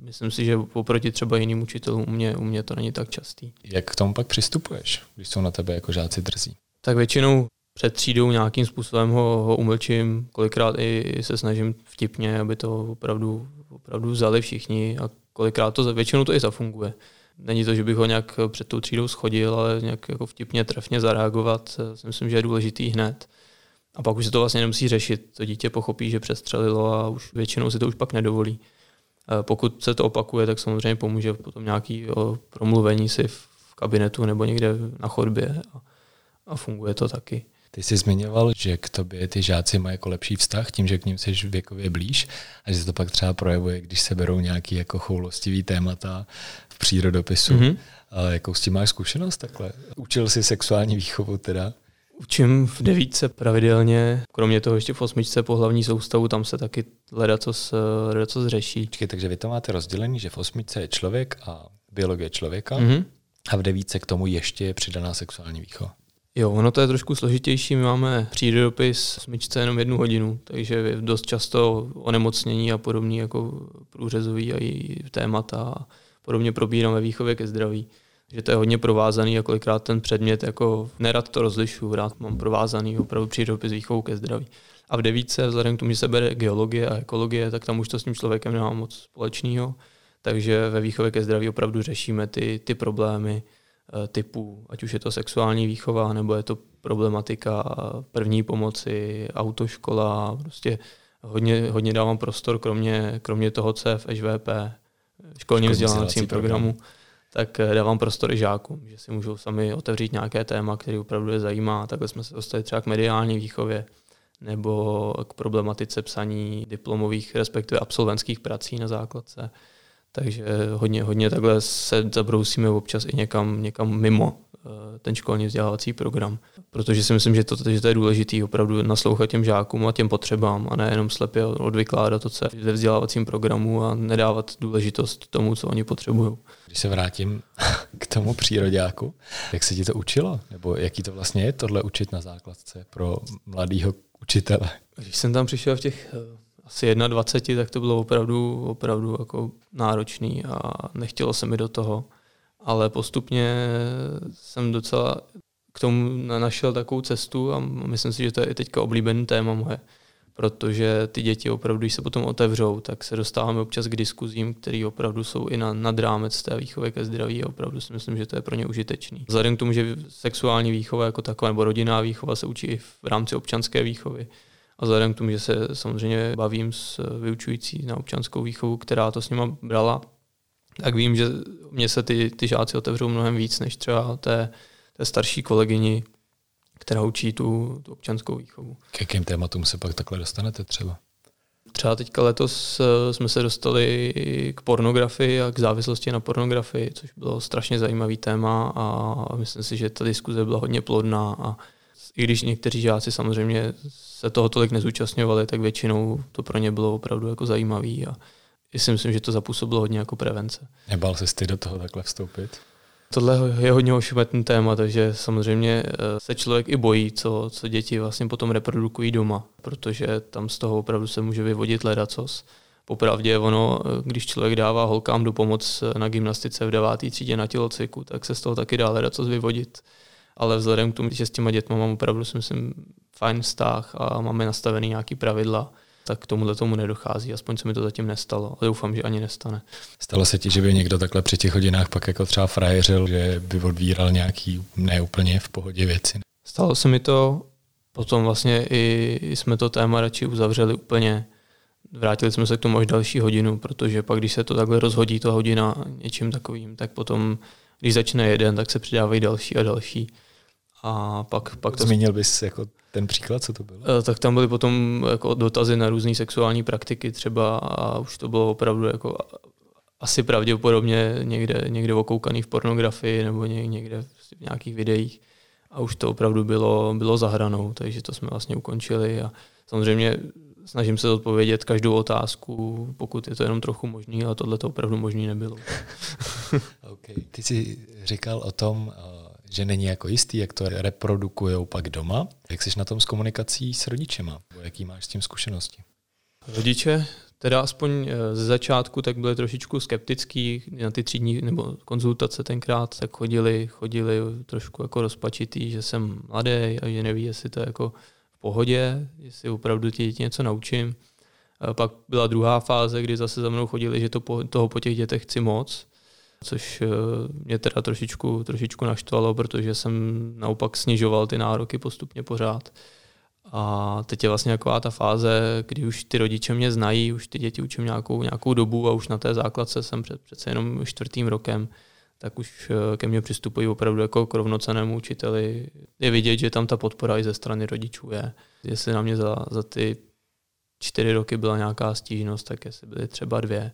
myslím si, že oproti třeba jiným učitelům u mě, u mě to není tak častý. Jak k tomu pak přistupuješ, když jsou na tebe jako žáci drzí? Tak většinou před třídou nějakým způsobem ho, ho umlčím, kolikrát i se snažím vtipně, aby to opravdu opravdu vzali všichni a kolikrát to, většinou to i zafunguje. Není to, že bych ho nějak před tou třídou schodil, ale nějak jako vtipně, trefně zareagovat, eh, si myslím, že je důležitý hned. A pak už se to vlastně nemusí řešit. To dítě pochopí, že přestřelilo a už většinou si to už pak nedovolí. Eh, pokud se to opakuje, tak samozřejmě pomůže potom nějaký promluvení si v kabinetu nebo někde na chodbě a funguje to taky. Ty jsi zmiňoval, že k tobě ty žáci mají jako lepší vztah tím, že k ním jsi věkově blíž a že se to pak třeba projevuje, když se berou nějaký jako choulostivý témata v přírodopisu. Mm-hmm. A jakou s tím máš zkušenost takhle? Učil jsi sexuální výchovu teda? Učím v devítce pravidelně, kromě toho ještě v osmičce po hlavní soustavu, tam se taky ledacos, ledacos řeší. Čekaj, takže vy to máte rozdělený, že v osmičce je člověk a biologie člověka mm-hmm. a v devítce k tomu ještě je přidaná sexuální výchova. Jo, ono to je trošku složitější. My máme přírodopis smyčce jenom jednu hodinu, takže je dost často onemocnění a podobný jako průřezový a i témata a podobně probíráme výchově ke zdraví. Že to je hodně provázaný a kolikrát ten předmět, jako nerad to rozlišu, rád mám provázaný opravdu přírodopis výchovou ke zdraví. A v devíce, vzhledem k tomu, že se bere geologie a ekologie, tak tam už to s tím člověkem nemá moc společného. takže ve výchově ke zdraví opravdu řešíme ty, ty problémy eh, typu, ať už je to sexuální výchova, nebo je to problematika první pomoci, autoškola, prostě hodně, hodně dávám prostor, kromě, kromě toho, co je v HVP, školním vzdělávacím programu, tak eh, dávám prostor i žákům, že si můžou sami otevřít nějaké téma, které opravdu je zajímá. Takhle jsme se dostali třeba k mediální výchově nebo k problematice psaní diplomových, respektive absolventských prací na základce. Takže hodně, hodně takhle se zabrousíme občas i někam, někam mimo eh, ten školní vzdělávací program. Protože si myslím, že to, že to je důležité opravdu naslouchat těm žákům a těm potřebám a ne jenom slepě odvykládat to, co je ve vzdělávacím programu a nedávat důležitost tomu, co oni potřebují. Když se vrátím [LAUGHS] k tomu příroďáku, jak se ti to učilo? Nebo jaký to vlastně je tohle učit na základce pro mladého učitele? Když jsem tam přišel v těch eh, asi 21, tak to bylo opravdu, opravdu jako náročný a nechtělo se mi do toho. Ale postupně jsem docela k tomu našel takovou cestu a myslím si, že to je i teďka oblíbený téma moje. Protože ty děti opravdu, když se potom otevřou, tak se dostáváme občas k diskuzím, které opravdu jsou i na, nad rámec té výchovy ke zdraví a opravdu si myslím, že to je pro ně užitečný. Vzhledem k tomu, že sexuální výchova jako taková nebo rodinná výchova se učí i v rámci občanské výchovy, a vzhledem k tomu, že se samozřejmě bavím s vyučující na občanskou výchovu, která to s nima brala, tak vím, že mě se ty, ty žáci otevřou mnohem víc než třeba té, té starší kolegyni, která učí tu, tu občanskou výchovu. K jakým tématům se pak takhle dostanete třeba? Třeba teďka letos eh, jsme se dostali k pornografii a k závislosti na pornografii, což bylo strašně zajímavý téma a myslím si, že ta diskuze byla hodně plodná a i když někteří žáci samozřejmě se toho tolik nezúčastňovali, tak většinou to pro ně bylo opravdu jako zajímavý a si myslím, že to zapůsobilo hodně jako prevence. Nebál se ty do toho takhle vstoupit? Tohle je hodně ošemetný téma, takže samozřejmě eh, se člověk i bojí, co, co děti vlastně potom reprodukují doma, protože tam z toho opravdu se může vyvodit ledacos. Popravdě ono, eh, když člověk dává holkám do pomoc na gymnastice v devátý třídě na tělocviku, tak se z toho taky dá ledacos vyvodit ale vzhledem k tomu, že s těma dětma mám opravdu si myslím fajn vztah a máme nastavený nějaký pravidla, tak k tomuhle tomu nedochází. Aspoň se mi to zatím nestalo, ale doufám, že ani nestane. Stalo se ti, že by někdo takhle při těch hodinách pak jako třeba frajeřil, že by odvíral nějaký neúplně v pohodě věci? Stalo se mi to, potom vlastně i jsme to téma radši uzavřeli úplně. Vrátili jsme se k tomu až další hodinu, protože pak, když se to takhle rozhodí, ta hodina něčím takovým, tak potom, když začne jeden, tak se přidávají další a další. A pak, pak to... Zmínil bys jako ten příklad, co to bylo? Eh, tak tam byly potom jako dotazy na různé sexuální praktiky třeba a už to bylo opravdu jako asi pravděpodobně někde, někde okoukaný v pornografii nebo někde v nějakých videích a už to opravdu bylo, bylo zahranou, takže to jsme vlastně ukončili a samozřejmě snažím se odpovědět každou otázku, pokud je to jenom trochu možný, ale tohle to opravdu možný nebylo. [LAUGHS] okay. Ty jsi říkal o tom, eh, že není jako jistý, jak to reprodukují pak doma. Jak jsi na tom s komunikací s rodičema? Jaký máš s tím zkušenosti? Rodiče, teda aspoň eh, ze začátku, tak byli trošičku skeptický na ty třídní nebo konzultace tenkrát, tak chodili, chodili trošku jako rozpačitý, že jsem mladý a že neví, jestli to je jako v pohodě, jestli opravdu ti děti něco naučím. A pak byla druhá fáze, kdy zase za mnou chodili, že to po, toho po těch dětech chci moc což eh, mě teda trošičku, trošičku naštvalo, protože jsem naopak snižoval ty nároky postupně pořád. A teď je vlastně taková ta fáze, kdy už ty rodiče mě znají, už ty děti učím nějakou, nějakou dobu a už na té základce jsem před, přece jenom čtvrtým rokem, tak už eh, ke mně přistupují opravdu jako k rovnocenému učiteli. Je vidět, že tam ta podpora i ze strany rodičů je. Jestli na mě za, za ty čtyři roky byla nějaká stížnost, tak jestli byly třeba dvě.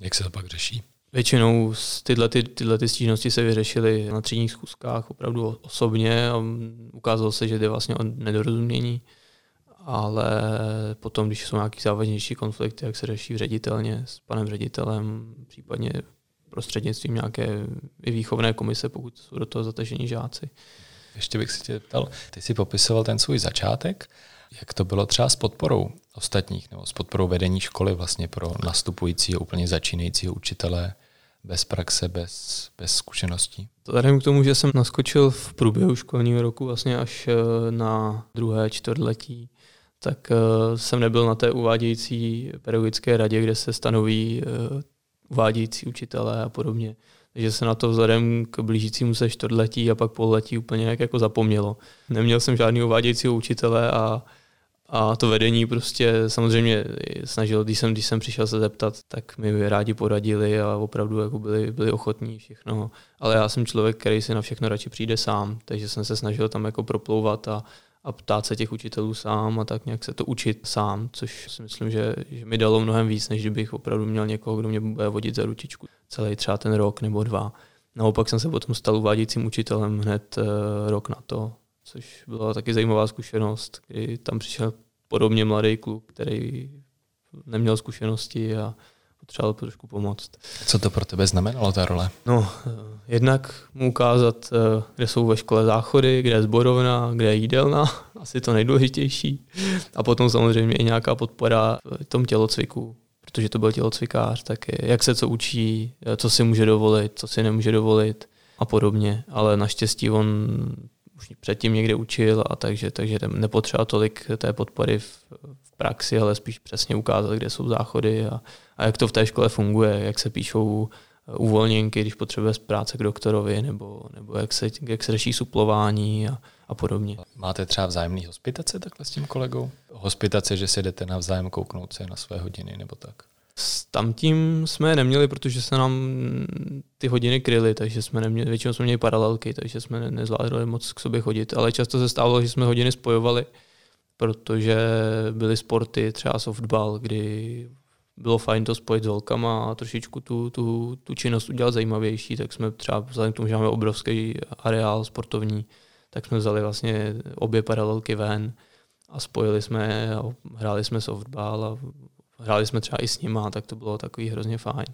Jak se to pak řeší? Většinou tyhle, ty, tyhle ty stížnosti se vyřešily na třídních schůzkách opravdu osobně a ukázalo se, že jde vlastně o nedorozumění, ale potom, když jsou nějaký závažnější konflikty, jak se řeší ředitelně s panem ředitelem, případně prostřednictvím nějaké i výchovné komise, pokud jsou do toho zatažení žáci. Ještě bych se tě ptal, ty jsi popisoval ten svůj začátek, jak to bylo třeba s podporou ostatních nebo s podporou vedení školy vlastně pro nastupujícího, úplně začínajícího učitele bez praxe, bez, bez zkušeností? Vzhledem k tomu, že jsem naskočil v průběhu školního roku vlastně až eh, na druhé čtvrtletí, tak eh, jsem nebyl na té uvádějící pedagogické radě, kde se stanoví eh, uvádějící učitelé a podobně. Takže se na to vzhledem k blížícímu se čtvrtletí a pak pololetí úplně nějak jako zapomnělo. Neměl jsem žádný uvádějícího učitele a a to vedení prostě samozřejmě snažilo, když jsem, když jsem přišel se zeptat, tak mi rádi poradili a opravdu jako byli, byli ochotní všechno. Ale já jsem člověk, který si na všechno radši přijde sám, takže jsem se snažil tam jako proplouvat a, a ptát se těch učitelů sám a tak nějak se to učit sám, což si myslím, že, že mi dalo mnohem víc, než kdybych opravdu měl někoho, kdo mě bude vodit za ručičku celý třeba ten rok nebo dva. Naopak jsem se potom stal uvádějícím učitelem hned uh, rok na to, což byla taky zajímavá zkušenost, kdy tam přišel podobně mladý kluk, který neměl zkušenosti a potřeboval trošku pomoct. Co to pro tebe znamenalo, ta role? No, eh, jednak mu ukázat, eh, kde jsou ve škole záchody, kde je zborovna, kde je jídelna, [LAUGHS] asi to nejdůležitější. A potom samozřejmě i nějaká podpora v tom tělocviku, protože to byl tělocvikář, tak jak se co učí, eh, co si může dovolit, co si nemůže dovolit a podobně. Ale naštěstí on už předtím někde učil a takže, takže nepotřeba tolik té podpory v, v praxi, ale spíš přesně ukázat, kde jsou záchody a, a jak to v té škole funguje, jak se píšou eh, uvolněnky, když potřebuje z práce k doktorovi, nebo, nebo jak, se, jak se řeší suplování a, a podobně. Máte třeba vzájemný hospitace takhle s tím kolegou? Hospitace, že si jdete navzájem kouknout se na své hodiny nebo tak? S tamtím jsme neměli, protože se nám ty hodiny kryly, takže jsme neměli, většinou jsme měli paralelky, takže jsme nezvládli moc k sobě chodit, ale často se stávalo, že jsme hodiny spojovali, protože byly sporty, třeba softball, kdy bylo fajn to spojit s holkama a trošičku tu, tu, tu činnost udělat zajímavější, tak jsme třeba vzhledem k tomu, že máme obrovský areál sportovní, tak jsme vzali vlastně obě paralelky ven a spojili jsme a hráli jsme softball a hráli jsme třeba i s nima, tak to bylo takový hrozně fajn.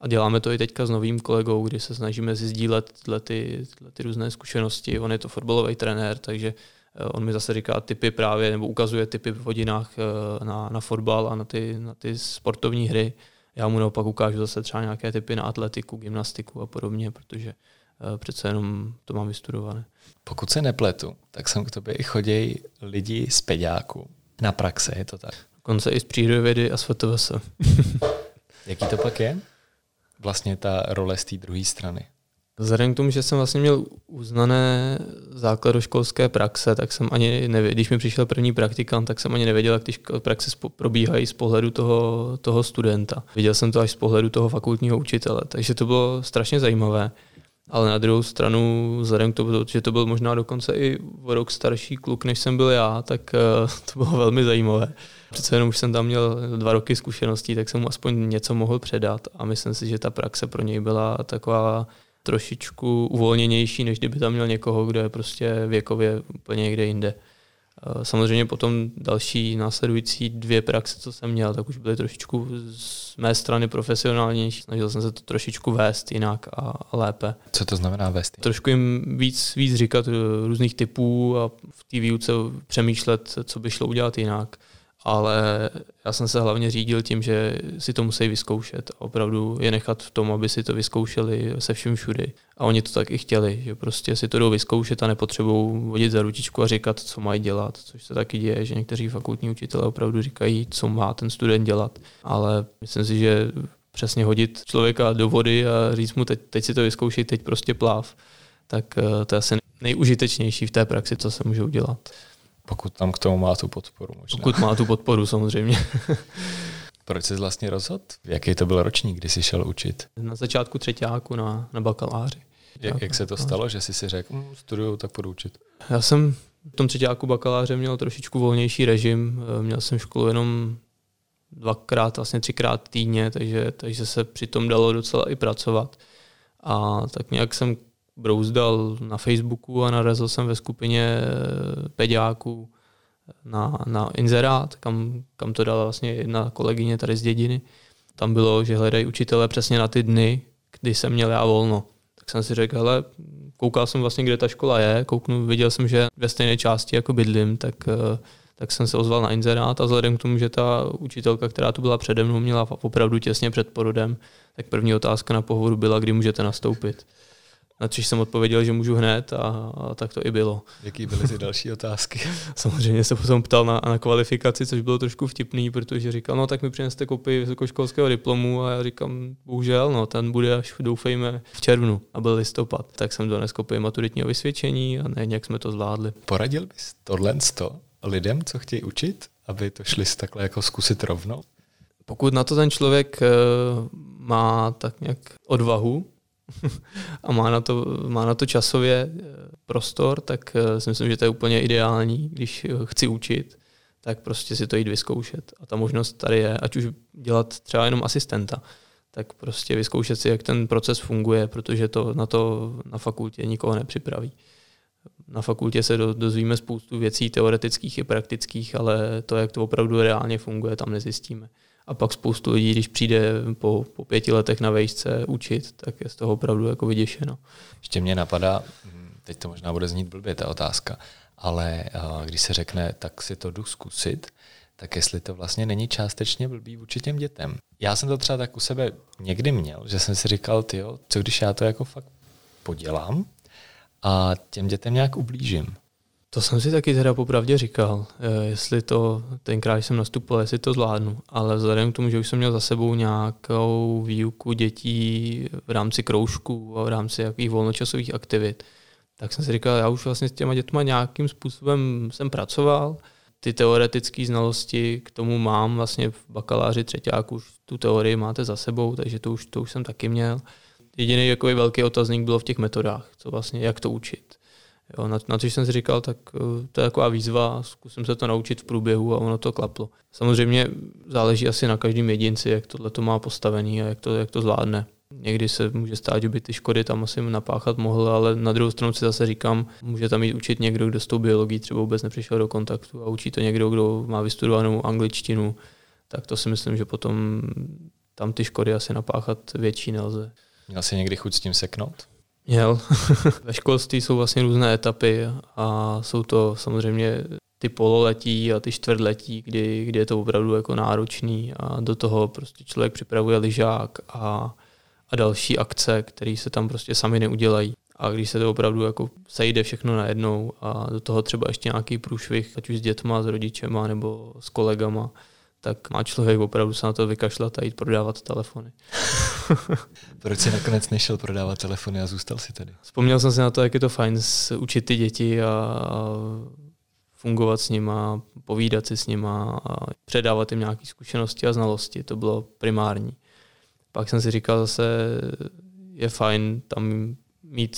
A děláme to i teďka s novým kolegou, kdy se snažíme si sdílet tyhle, ty, tyhle ty různé zkušenosti. On je to fotbalový trenér, takže eh, on mi zase říká typy právě, nebo ukazuje typy v hodinách eh, na, na fotbal a na ty, na ty sportovní hry. Já mu naopak ukážu zase třeba nějaké typy na atletiku, gymnastiku a podobně, protože eh, přece jenom to mám vystudované. Pokud se nepletu, tak jsem k tobě i chodí lidi z peďáku na praxe, je to tak? Konce i z přírodovědy a z FTVS. [LAUGHS] Jaký to pak je? Vlastně ta role z té druhé strany. Vzhledem k tomu, že jsem vlastně měl uznané základoškolské praxe, tak jsem ani nevěděl, když mi přišel první praktikant, tak jsem ani nevěděl, jak ty praxe probíhají z pohledu toho, toho studenta. Viděl jsem to až z pohledu toho fakultního učitele, takže to bylo strašně zajímavé. Ale na druhou stranu, vzhledem k tomu, že to byl možná dokonce i rok starší kluk, než jsem byl já, tak eh, [LAUGHS] to bylo velmi zajímavé. Přece jenom už jsem tam měl dva roky zkušeností, tak jsem mu aspoň něco mohl předat a myslím si, že ta praxe pro něj byla taková trošičku uvolněnější, než kdyby tam měl někoho, kdo je prostě věkově úplně někde jinde. Eh, samozřejmě potom další následující dvě praxe, co jsem měl, tak už byly trošičku z mé strany profesionálnější. Snažil jsem se to trošičku vést jinak a lépe. Co to znamená vést? Trošku jim víc, víc říkat eh, různých typů a v té výuce přemýšlet, co by šlo udělat jinak ale já jsem se hlavně řídil tím, že si to musí vyzkoušet a opravdu je nechat v tom, aby si to vyzkoušeli se vším všudy. A oni to tak i chtěli, že prostě si to jdou vyzkoušet a nepotřebují vodit za ručičku a říkat, co mají dělat, což se taky děje, že někteří fakultní učitelé opravdu říkají, co má ten student dělat. Ale myslím si, že přesně hodit člověka do vody a říct mu, teď, teď si to vyzkoušej, teď prostě pláv, tak eh, to je asi nejužitečnější v té praxi, co se může udělat. Pokud tam k tomu má tu podporu. Možná. Pokud má tu podporu, samozřejmě. [LAUGHS] Proč jsi vlastně rozhodl? Jaký to byl ročník, kdy jsi šel učit? Na začátku třetíáku na, na bakaláři. Jak, jak se to stalo, že jsi si řekl, hm, studuju, tak budu učit? Já jsem v tom třetíáku bakaláře měl trošičku volnější režim. Měl jsem školu jenom dvakrát, vlastně třikrát týdně, takže, takže se přitom dalo docela i pracovat. A tak nějak jsem brouzdal na Facebooku a narazil jsem ve skupině eh, peďáků na, na inzerát, kam, kam to dala vlastně jedna kolegyně tady z dědiny. Tam bylo, že hledají učitele přesně na ty dny, kdy jsem měl já volno. Tak jsem si řekl, hele, koukal jsem vlastně, kde ta škola je, kouknu, viděl jsem, že ve stejné části jako bydlím, tak, eh, tak jsem se ozval na inzerát a vzhledem k tomu, že ta učitelka, která tu byla přede mnou, měla opravdu těsně před porodem, tak první otázka na pohovoru byla, kdy můžete nastoupit. Na což jsem odpověděl, že můžu hned a, a tak to i bylo. Jaký byly ty další otázky? [LAUGHS] Samozřejmě se potom ptal na, na kvalifikaci, což bylo trošku vtipný, protože říkal, no tak mi přineste kopii vysokoškolského diplomu a já říkám, bohužel, no ten bude až doufejme v červnu a byl listopad. Tak jsem dones kopii maturitního vysvědčení a ne, nějak jsme to zvládli. Poradil bys tohle lidem, co chtějí učit, aby to šli takhle jako zkusit rovnou? Pokud na to ten člověk eh, má tak nějak odvahu, a má na, to, má na to časově eh, prostor, tak eh, si myslím, že to je úplně ideální, když chci učit, tak prostě si to jít vyzkoušet. A ta možnost tady je, ať už dělat třeba jenom asistenta, tak prostě vyzkoušet si, jak ten proces funguje, protože to na to na fakultě nikoho nepřipraví. Na fakultě se dozvíme spoustu věcí teoretických i praktických, ale to, jak to opravdu reálně funguje, tam nezjistíme. A pak spoustu lidí, když přijde po, po pěti letech na vejšce učit, tak je z toho opravdu jako vyděšeno. Ještě mě napadá, teď to možná bude znít blbě ta otázka, ale když se řekne, tak si to jdu zkusit, tak jestli to vlastně není částečně blbý vůči těm dětem. Já jsem to třeba tak u sebe někdy měl, že jsem si říkal, ty co když já to jako fakt podělám a těm dětem nějak ublížím. To jsem si taky teda popravdě říkal, eh, jestli to, tenkrát jsem nastupoval, jestli to zvládnu, ale vzhledem k tomu, že už jsem měl za sebou nějakou výuku dětí v rámci kroužků a v rámci jakých volnočasových aktivit, tak jsem si říkal, já už vlastně s těma dětma nějakým způsobem jsem pracoval, ty teoretické znalosti k tomu mám vlastně v bakaláři třetíku, už tu teorii máte za sebou, takže to už, to už jsem taky měl. Jediný jako velký otazník bylo v těch metodách, co vlastně, jak to učit Jo, na, na což jsem si říkal, tak eh, to je taková výzva, zkusím se to naučit v průběhu a ono to klaplo. Samozřejmě záleží asi na každém jedinci, jak tohle to má postavený a jak to, jak to zvládne. Někdy se může stát, že by ty škody tam asi napáchat mohl, ale na druhou stranu si zase říkám, může tam jít učit někdo, kdo s tou biologií třeba vůbec nepřišel do kontaktu a učí to někdo, kdo má vystudovanou angličtinu, tak to si myslím, že potom tam ty škody asi napáchat větší nelze. Měl jsi někdy chuť s tím seknout? Měl. [LAUGHS] Ve školství jsou vlastně různé etapy a jsou to samozřejmě ty pololetí a ty čtvrtletí, kdy, kdy je to opravdu jako náročný a do toho prostě člověk připravuje lyžák a, a další akce, které se tam prostě sami neudělají. A když se to opravdu jako sejde všechno najednou a do toho třeba ještě nějaký průšvih, ať už s dětma, s rodičema nebo s kolegama, tak má člověk opravdu se na to vykašlat a jít prodávat telefony. [LAUGHS] Proč jsi nakonec nešel prodávat telefony a zůstal si tady? Vzpomněl jsem si na to, jak je to fajn učit ty děti a, fungovat s nima, povídat si s nima a předávat jim nějaké zkušenosti a znalosti. To bylo primární. Pak jsem si říkal zase, je fajn tam mít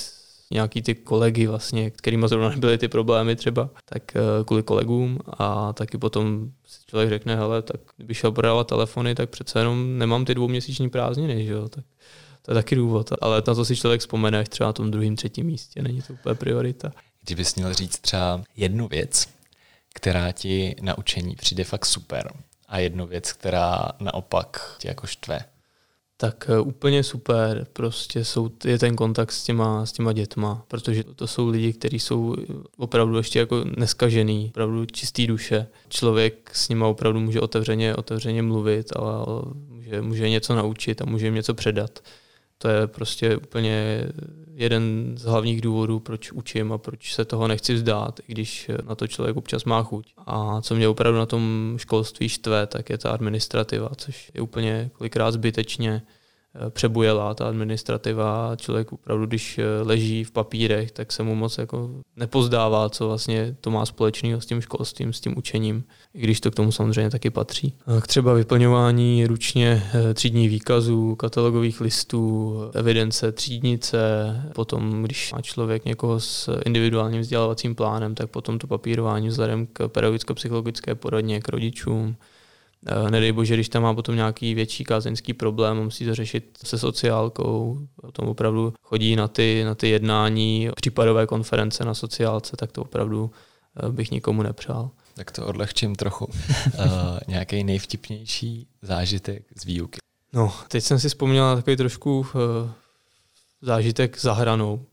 nějaký ty kolegy vlastně, kterými zrovna nebyly ty problémy třeba, tak eh, kvůli kolegům a taky potom si člověk řekne, hele, tak kdyby šel prodávat telefony, tak přece jenom nemám ty dvouměsíční prázdniny, že jo, tak to je taky důvod. Ale na to si člověk vzpomene až třeba na tom druhém, třetím místě, není to úplně priorita. Kdybys měl říct třeba jednu věc, která ti na učení přijde fakt super a jednu věc, která naopak tě jako štve, tak eh, úplně super prostě jsou, je ten kontakt s těma, s těma dětma, protože to jsou lidi, kteří jsou opravdu ještě jako neskažený, opravdu čistý duše. Člověk s nima opravdu může otevřeně, otevřeně mluvit a může, může něco naučit a může jim něco předat. To je prostě úplně jeden z hlavních důvodů, proč učím a proč se toho nechci vzdát, i když na to člověk občas má chuť. A co mě opravdu na tom školství štve, tak je ta administrativa, což je úplně kolikrát zbytečně přebujelá ta administrativa. Člověk opravdu, když leží v papírech, tak se mu moc jako nepozdává, co vlastně to má společného s tím školstvím, s tím učením, i když to k tomu samozřejmě taky patří. K třeba vyplňování ručně eh, třídních výkazů, katalogových listů, evidence třídnice, potom, když má člověk někoho s individuálním vzdělávacím plánem, tak potom to papírování vzhledem k pedagogicko-psychologické poradně k rodičům, Eh, nedej bože, když tam má potom nějaký větší kázeňský problém, musí to řešit se sociálkou, potom opravdu chodí na ty, na ty jednání, případové konference na sociálce, tak to opravdu eh, bych nikomu nepřál. Tak to odlehčím trochu. uh, [LAUGHS] nějaký nejvtipnější zážitek z výuky? No, teď jsem si vzpomněl na takový trošku uh, zážitek za hranou,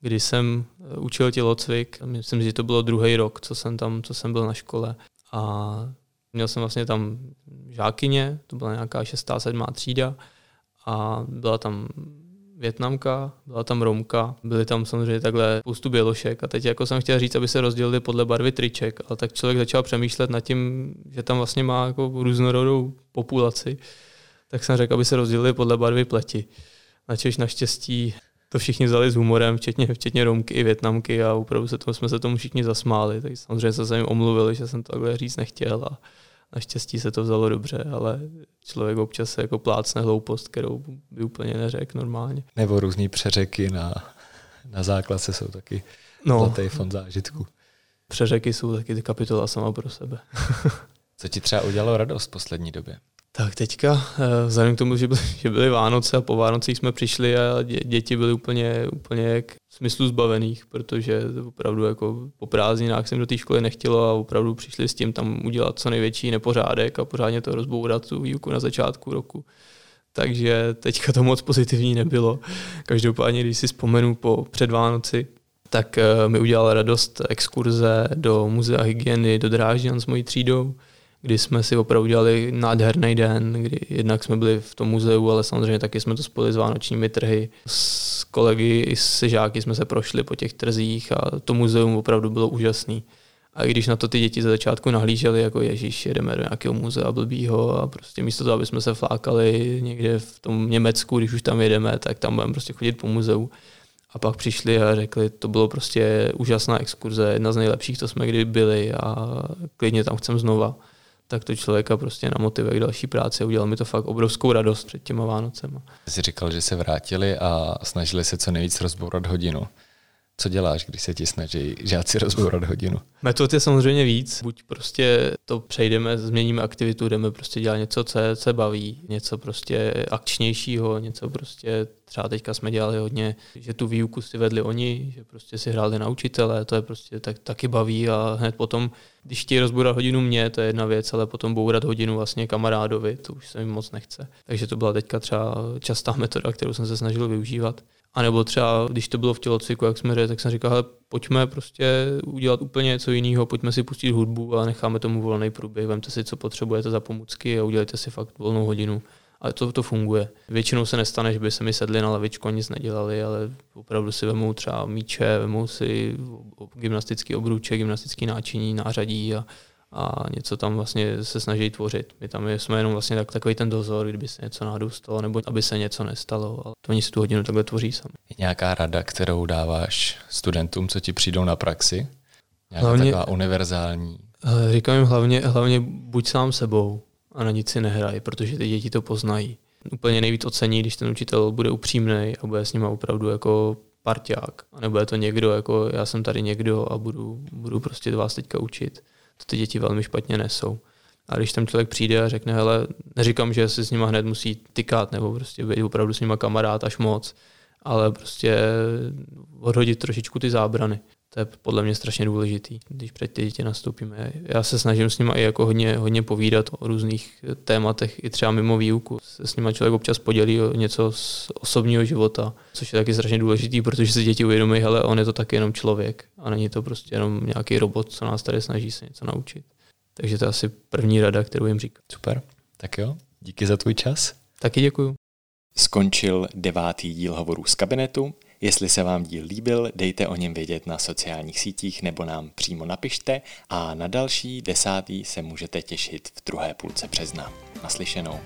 kdy jsem učil tělocvik. Myslím, že to bylo druhý rok, co jsem tam, co jsem byl na škole. A Měl jsem vlastně tam žákyně, to byla nějaká šestá, sedmá třída a byla tam Větnamka, byla tam Romka, byly tam samozřejmě takhle spoustu bělošek a teď jako jsem chtěl říct, aby se rozdělili podle barvy triček, ale tak člověk začal přemýšlet nad tím, že tam vlastně má jako různorodou populaci, tak jsem řekl, aby se rozdělili podle barvy pleti. Načež naštěstí to všichni vzali s humorem, včetně, včetně Romky i Větnamky a opravdu se tomu, jsme se tomu všichni zasmáli, tak samozřejmě se jim omluvili, že jsem to takhle říct nechtěl a naštěstí se to vzalo dobře, ale člověk občas se jako plácne hloupost, kterou by úplně neřekl normálně. Nebo různý přeřeky na, na základce jsou taky no, zlatý fond zážitku. Přeřeky jsou taky kapitola sama pro sebe. [LAUGHS] Co ti třeba udělalo radost v poslední době? Tak teďka, eh, vzhledem k tomu, že byly, že byly Vánoce a po Vánocích jsme přišli a dě, děti byly úplně, úplně jak smyslu zbavených, protože opravdu jako po prázdninách jsem do té školy nechtělo a opravdu přišli s tím tam udělat co největší nepořádek a pořádně to rozbourat tu výuku na začátku roku. Takže teďka to moc pozitivní nebylo. Každopádně, když si vzpomenu po předvánoci, tak eh, mi udělala radost exkurze do muzea hygieny do Drážďan s mojí třídou, kdy jsme si opravdu dělali nádherný den, kdy jednak jsme byli v tom muzeu, ale samozřejmě taky jsme to spojili s vánočními trhy. S kolegy i se žáky jsme se prošli po těch trzích a to muzeum opravdu bylo úžasný. A když na to ty děti ze začátku nahlíželi, jako Ježíš, jedeme do nějakého muzea blbýho a prostě místo toho, aby jsme se flákali někde v tom Německu, když už tam jedeme, tak tam budeme prostě chodit po muzeu. A pak přišli a řekli, to bylo prostě úžasná exkurze, jedna z nejlepších, to jsme kdy byli a klidně tam chcem znova tak to člověka prostě namotivuje k další práci. Udělal mi to fakt obrovskou radost před těma Vánocema. Jsi říkal, že se vrátili a snažili se co nejvíc rozbourat hodinu. Co děláš, když se ti snaží žáci rozbourat hodinu? Metod je samozřejmě víc. Buď prostě to přejdeme, změníme aktivitu, jdeme prostě dělat něco, co se baví, něco prostě akčnějšího, něco prostě, třeba teďka jsme dělali hodně, že tu výuku si vedli oni, že prostě si hráli na učitele, to je prostě tak, taky baví a hned potom, když chtějí rozbourat hodinu mě, to je jedna věc, ale potom bourat hodinu vlastně kamarádovi, to už se mi moc nechce. Takže to byla teďka třeba častá metoda, kterou jsem se snažil využívat. A nebo třeba, když to bylo v tělocviku, jak jsme řekli, tak jsem říkal, pojďme prostě udělat úplně něco jiného, pojďme si pustit hudbu a necháme tomu volný průběh, vemte si, co potřebujete za pomůcky a udělejte si fakt volnou hodinu. A to, to funguje. Většinou se nestane, že by se mi sedli na lavičku a nic nedělali, ale opravdu si vemou třeba míče, vemou si gymnastický obrůček, gymnastický náčiní, nářadí a, a něco tam vlastně se snaží tvořit. My tam jsme jenom vlastně tak, takový ten dozor, kdyby se něco náhodou stalo, nebo aby se něco nestalo. Ale to oni si tu hodinu takhle tvoří sami. Je nějaká rada, kterou dáváš studentům, co ti přijdou na praxi? Nějaká hlavně, taková univerzální? Říkám jim hlavně, hlavně buď sám sebou a na nic si nehraj, protože ty děti to poznají. Úplně nejvíc ocení, když ten učitel bude upřímný a bude s nima opravdu jako parťák. A nebude to někdo, jako já jsem tady někdo a budu, budu prostě vás teďka učit to ty děti velmi špatně nesou. A když tam člověk přijde a řekne, hele, neříkám, že se s nima hned musí tykat nebo prostě být opravdu s nima kamarád až moc, ale prostě odhodit trošičku ty zábrany. To je podle mě strašně důležitý, když před ty děti nastoupíme. Já se snažím s nimi i jako hodně, hodně povídat o různých tématech, i třeba mimo výuku. Se s nimi člověk občas podělí o něco z osobního života, což je taky strašně důležitý, protože se děti uvědomí, hele, on je to taky jenom člověk a není to prostě jenom nějaký robot, co nás tady snaží se něco naučit. Takže to je asi první rada, kterou jim říkám. Super, tak jo, díky za tvůj čas. Taky děkuju. Skončil devátý díl hovorů z kabinetu. Jestli se vám díl líbil, dejte o něm vědět na sociálních sítích nebo nám přímo napište a na další desátý se můžete těšit v druhé půlce března. Naslyšenou.